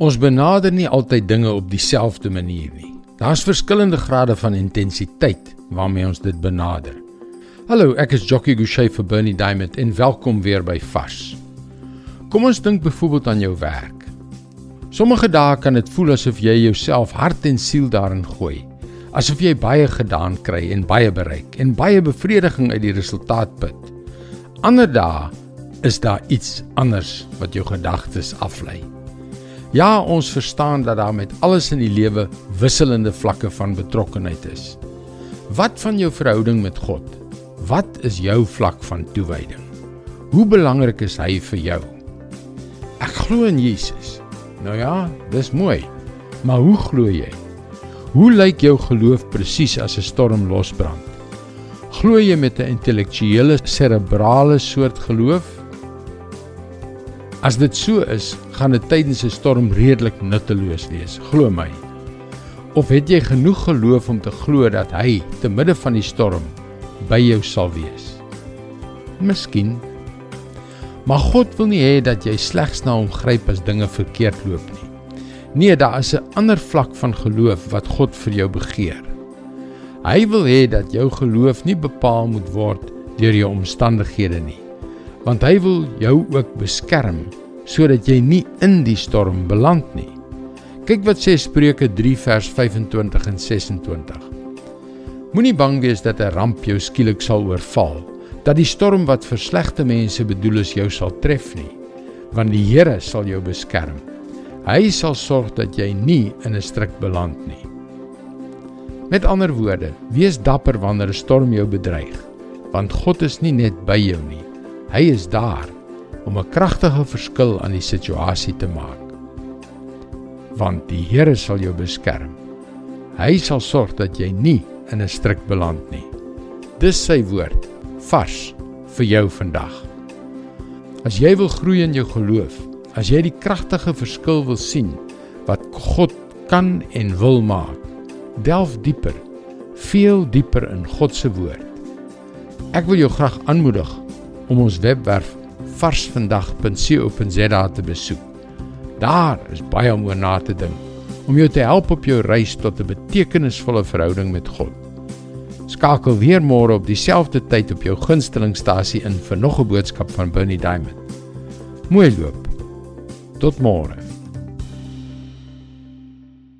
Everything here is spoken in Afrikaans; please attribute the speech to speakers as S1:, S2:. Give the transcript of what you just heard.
S1: Ons benader nie altyd dinge op dieselfde manier nie. Daar's verskillende grade van intensiteit waarmee ons dit benader. Hallo, ek is Jockey Gouchee vir Bernie Diamond en welkom weer by Vars. Kom ons dink byvoorbeeld aan jou werk. Sommige dae kan dit voel asof jy jouself hart en siel daarin gooi. Asof jy baie gedaan kry en baie bereik en baie bevrediging uit die resultaat put. Ander dae is daar iets anders wat jou gedagtes aflei. Ja, ons verstaan dat daar met alles in die lewe wisselende vlakke van betrokkenheid is. Wat van jou verhouding met God? Wat is jou vlak van toewyding? Hoe belangrik is hy vir jou? Ek glo in Jesus. Nou ja, dis mooi. Maar hoe glo jy? Hoe lyk jou geloof presies as 'n storm losbrand? Glo jy met 'n intellektuele serebrale soort geloof As dit so is, gaan dit tydens 'n storm redelik nutteloos wees, glo my. Of het jy genoeg geloof om te glo dat hy te midde van die storm by jou sal wees? Miskien. Maar God wil nie hê dat jy slegs na hom gryp as dinge verkeerd loop nie. Nee, daar is 'n ander vlak van geloof wat God vir jou begeer. Hy wil hê dat jou geloof nie bepaal moet word deur jou omstandighede nie want hy wil jou ook beskerm sodat jy nie in die storm beland nie. Kyk wat sê Spreuke 3 vers 25 en 26. Moenie bang wees dat 'n ramp jou skielik sal oorval, dat die storm wat vir slegte mense bedoel is jou sal tref nie, want die Here sal jou beskerm. Hy sal sorg dat jy nie in 'n struik beland nie. Met ander woorde, wees dapper wanneer 'n storm jou bedreig, want God is nie net by jou nie. Hy is daar om 'n kragtige verskil aan die situasie te maak. Want die Here sal jou beskerm. Hy sal sorg dat jy nie in 'n struik beland nie. Dis sy woord vars vir jou vandag. As jy wil groei in jou geloof, as jy die kragtige verskil wil sien wat God kan en wil maak, delf dieper, veel dieper in God se woord. Ek wil jou graag aanmoedig om ons webwerf varsvandag.co.za te besoek. Daar is baie om oor na te dink om jou te help op jou reis tot 'n betekenisvolle verhouding met God. Skakel weer môre op dieselfde tyd op jou gunstelingstasie in vir nog 'n boodskap van Bernie Diamond. Mooi loop. Tot môre.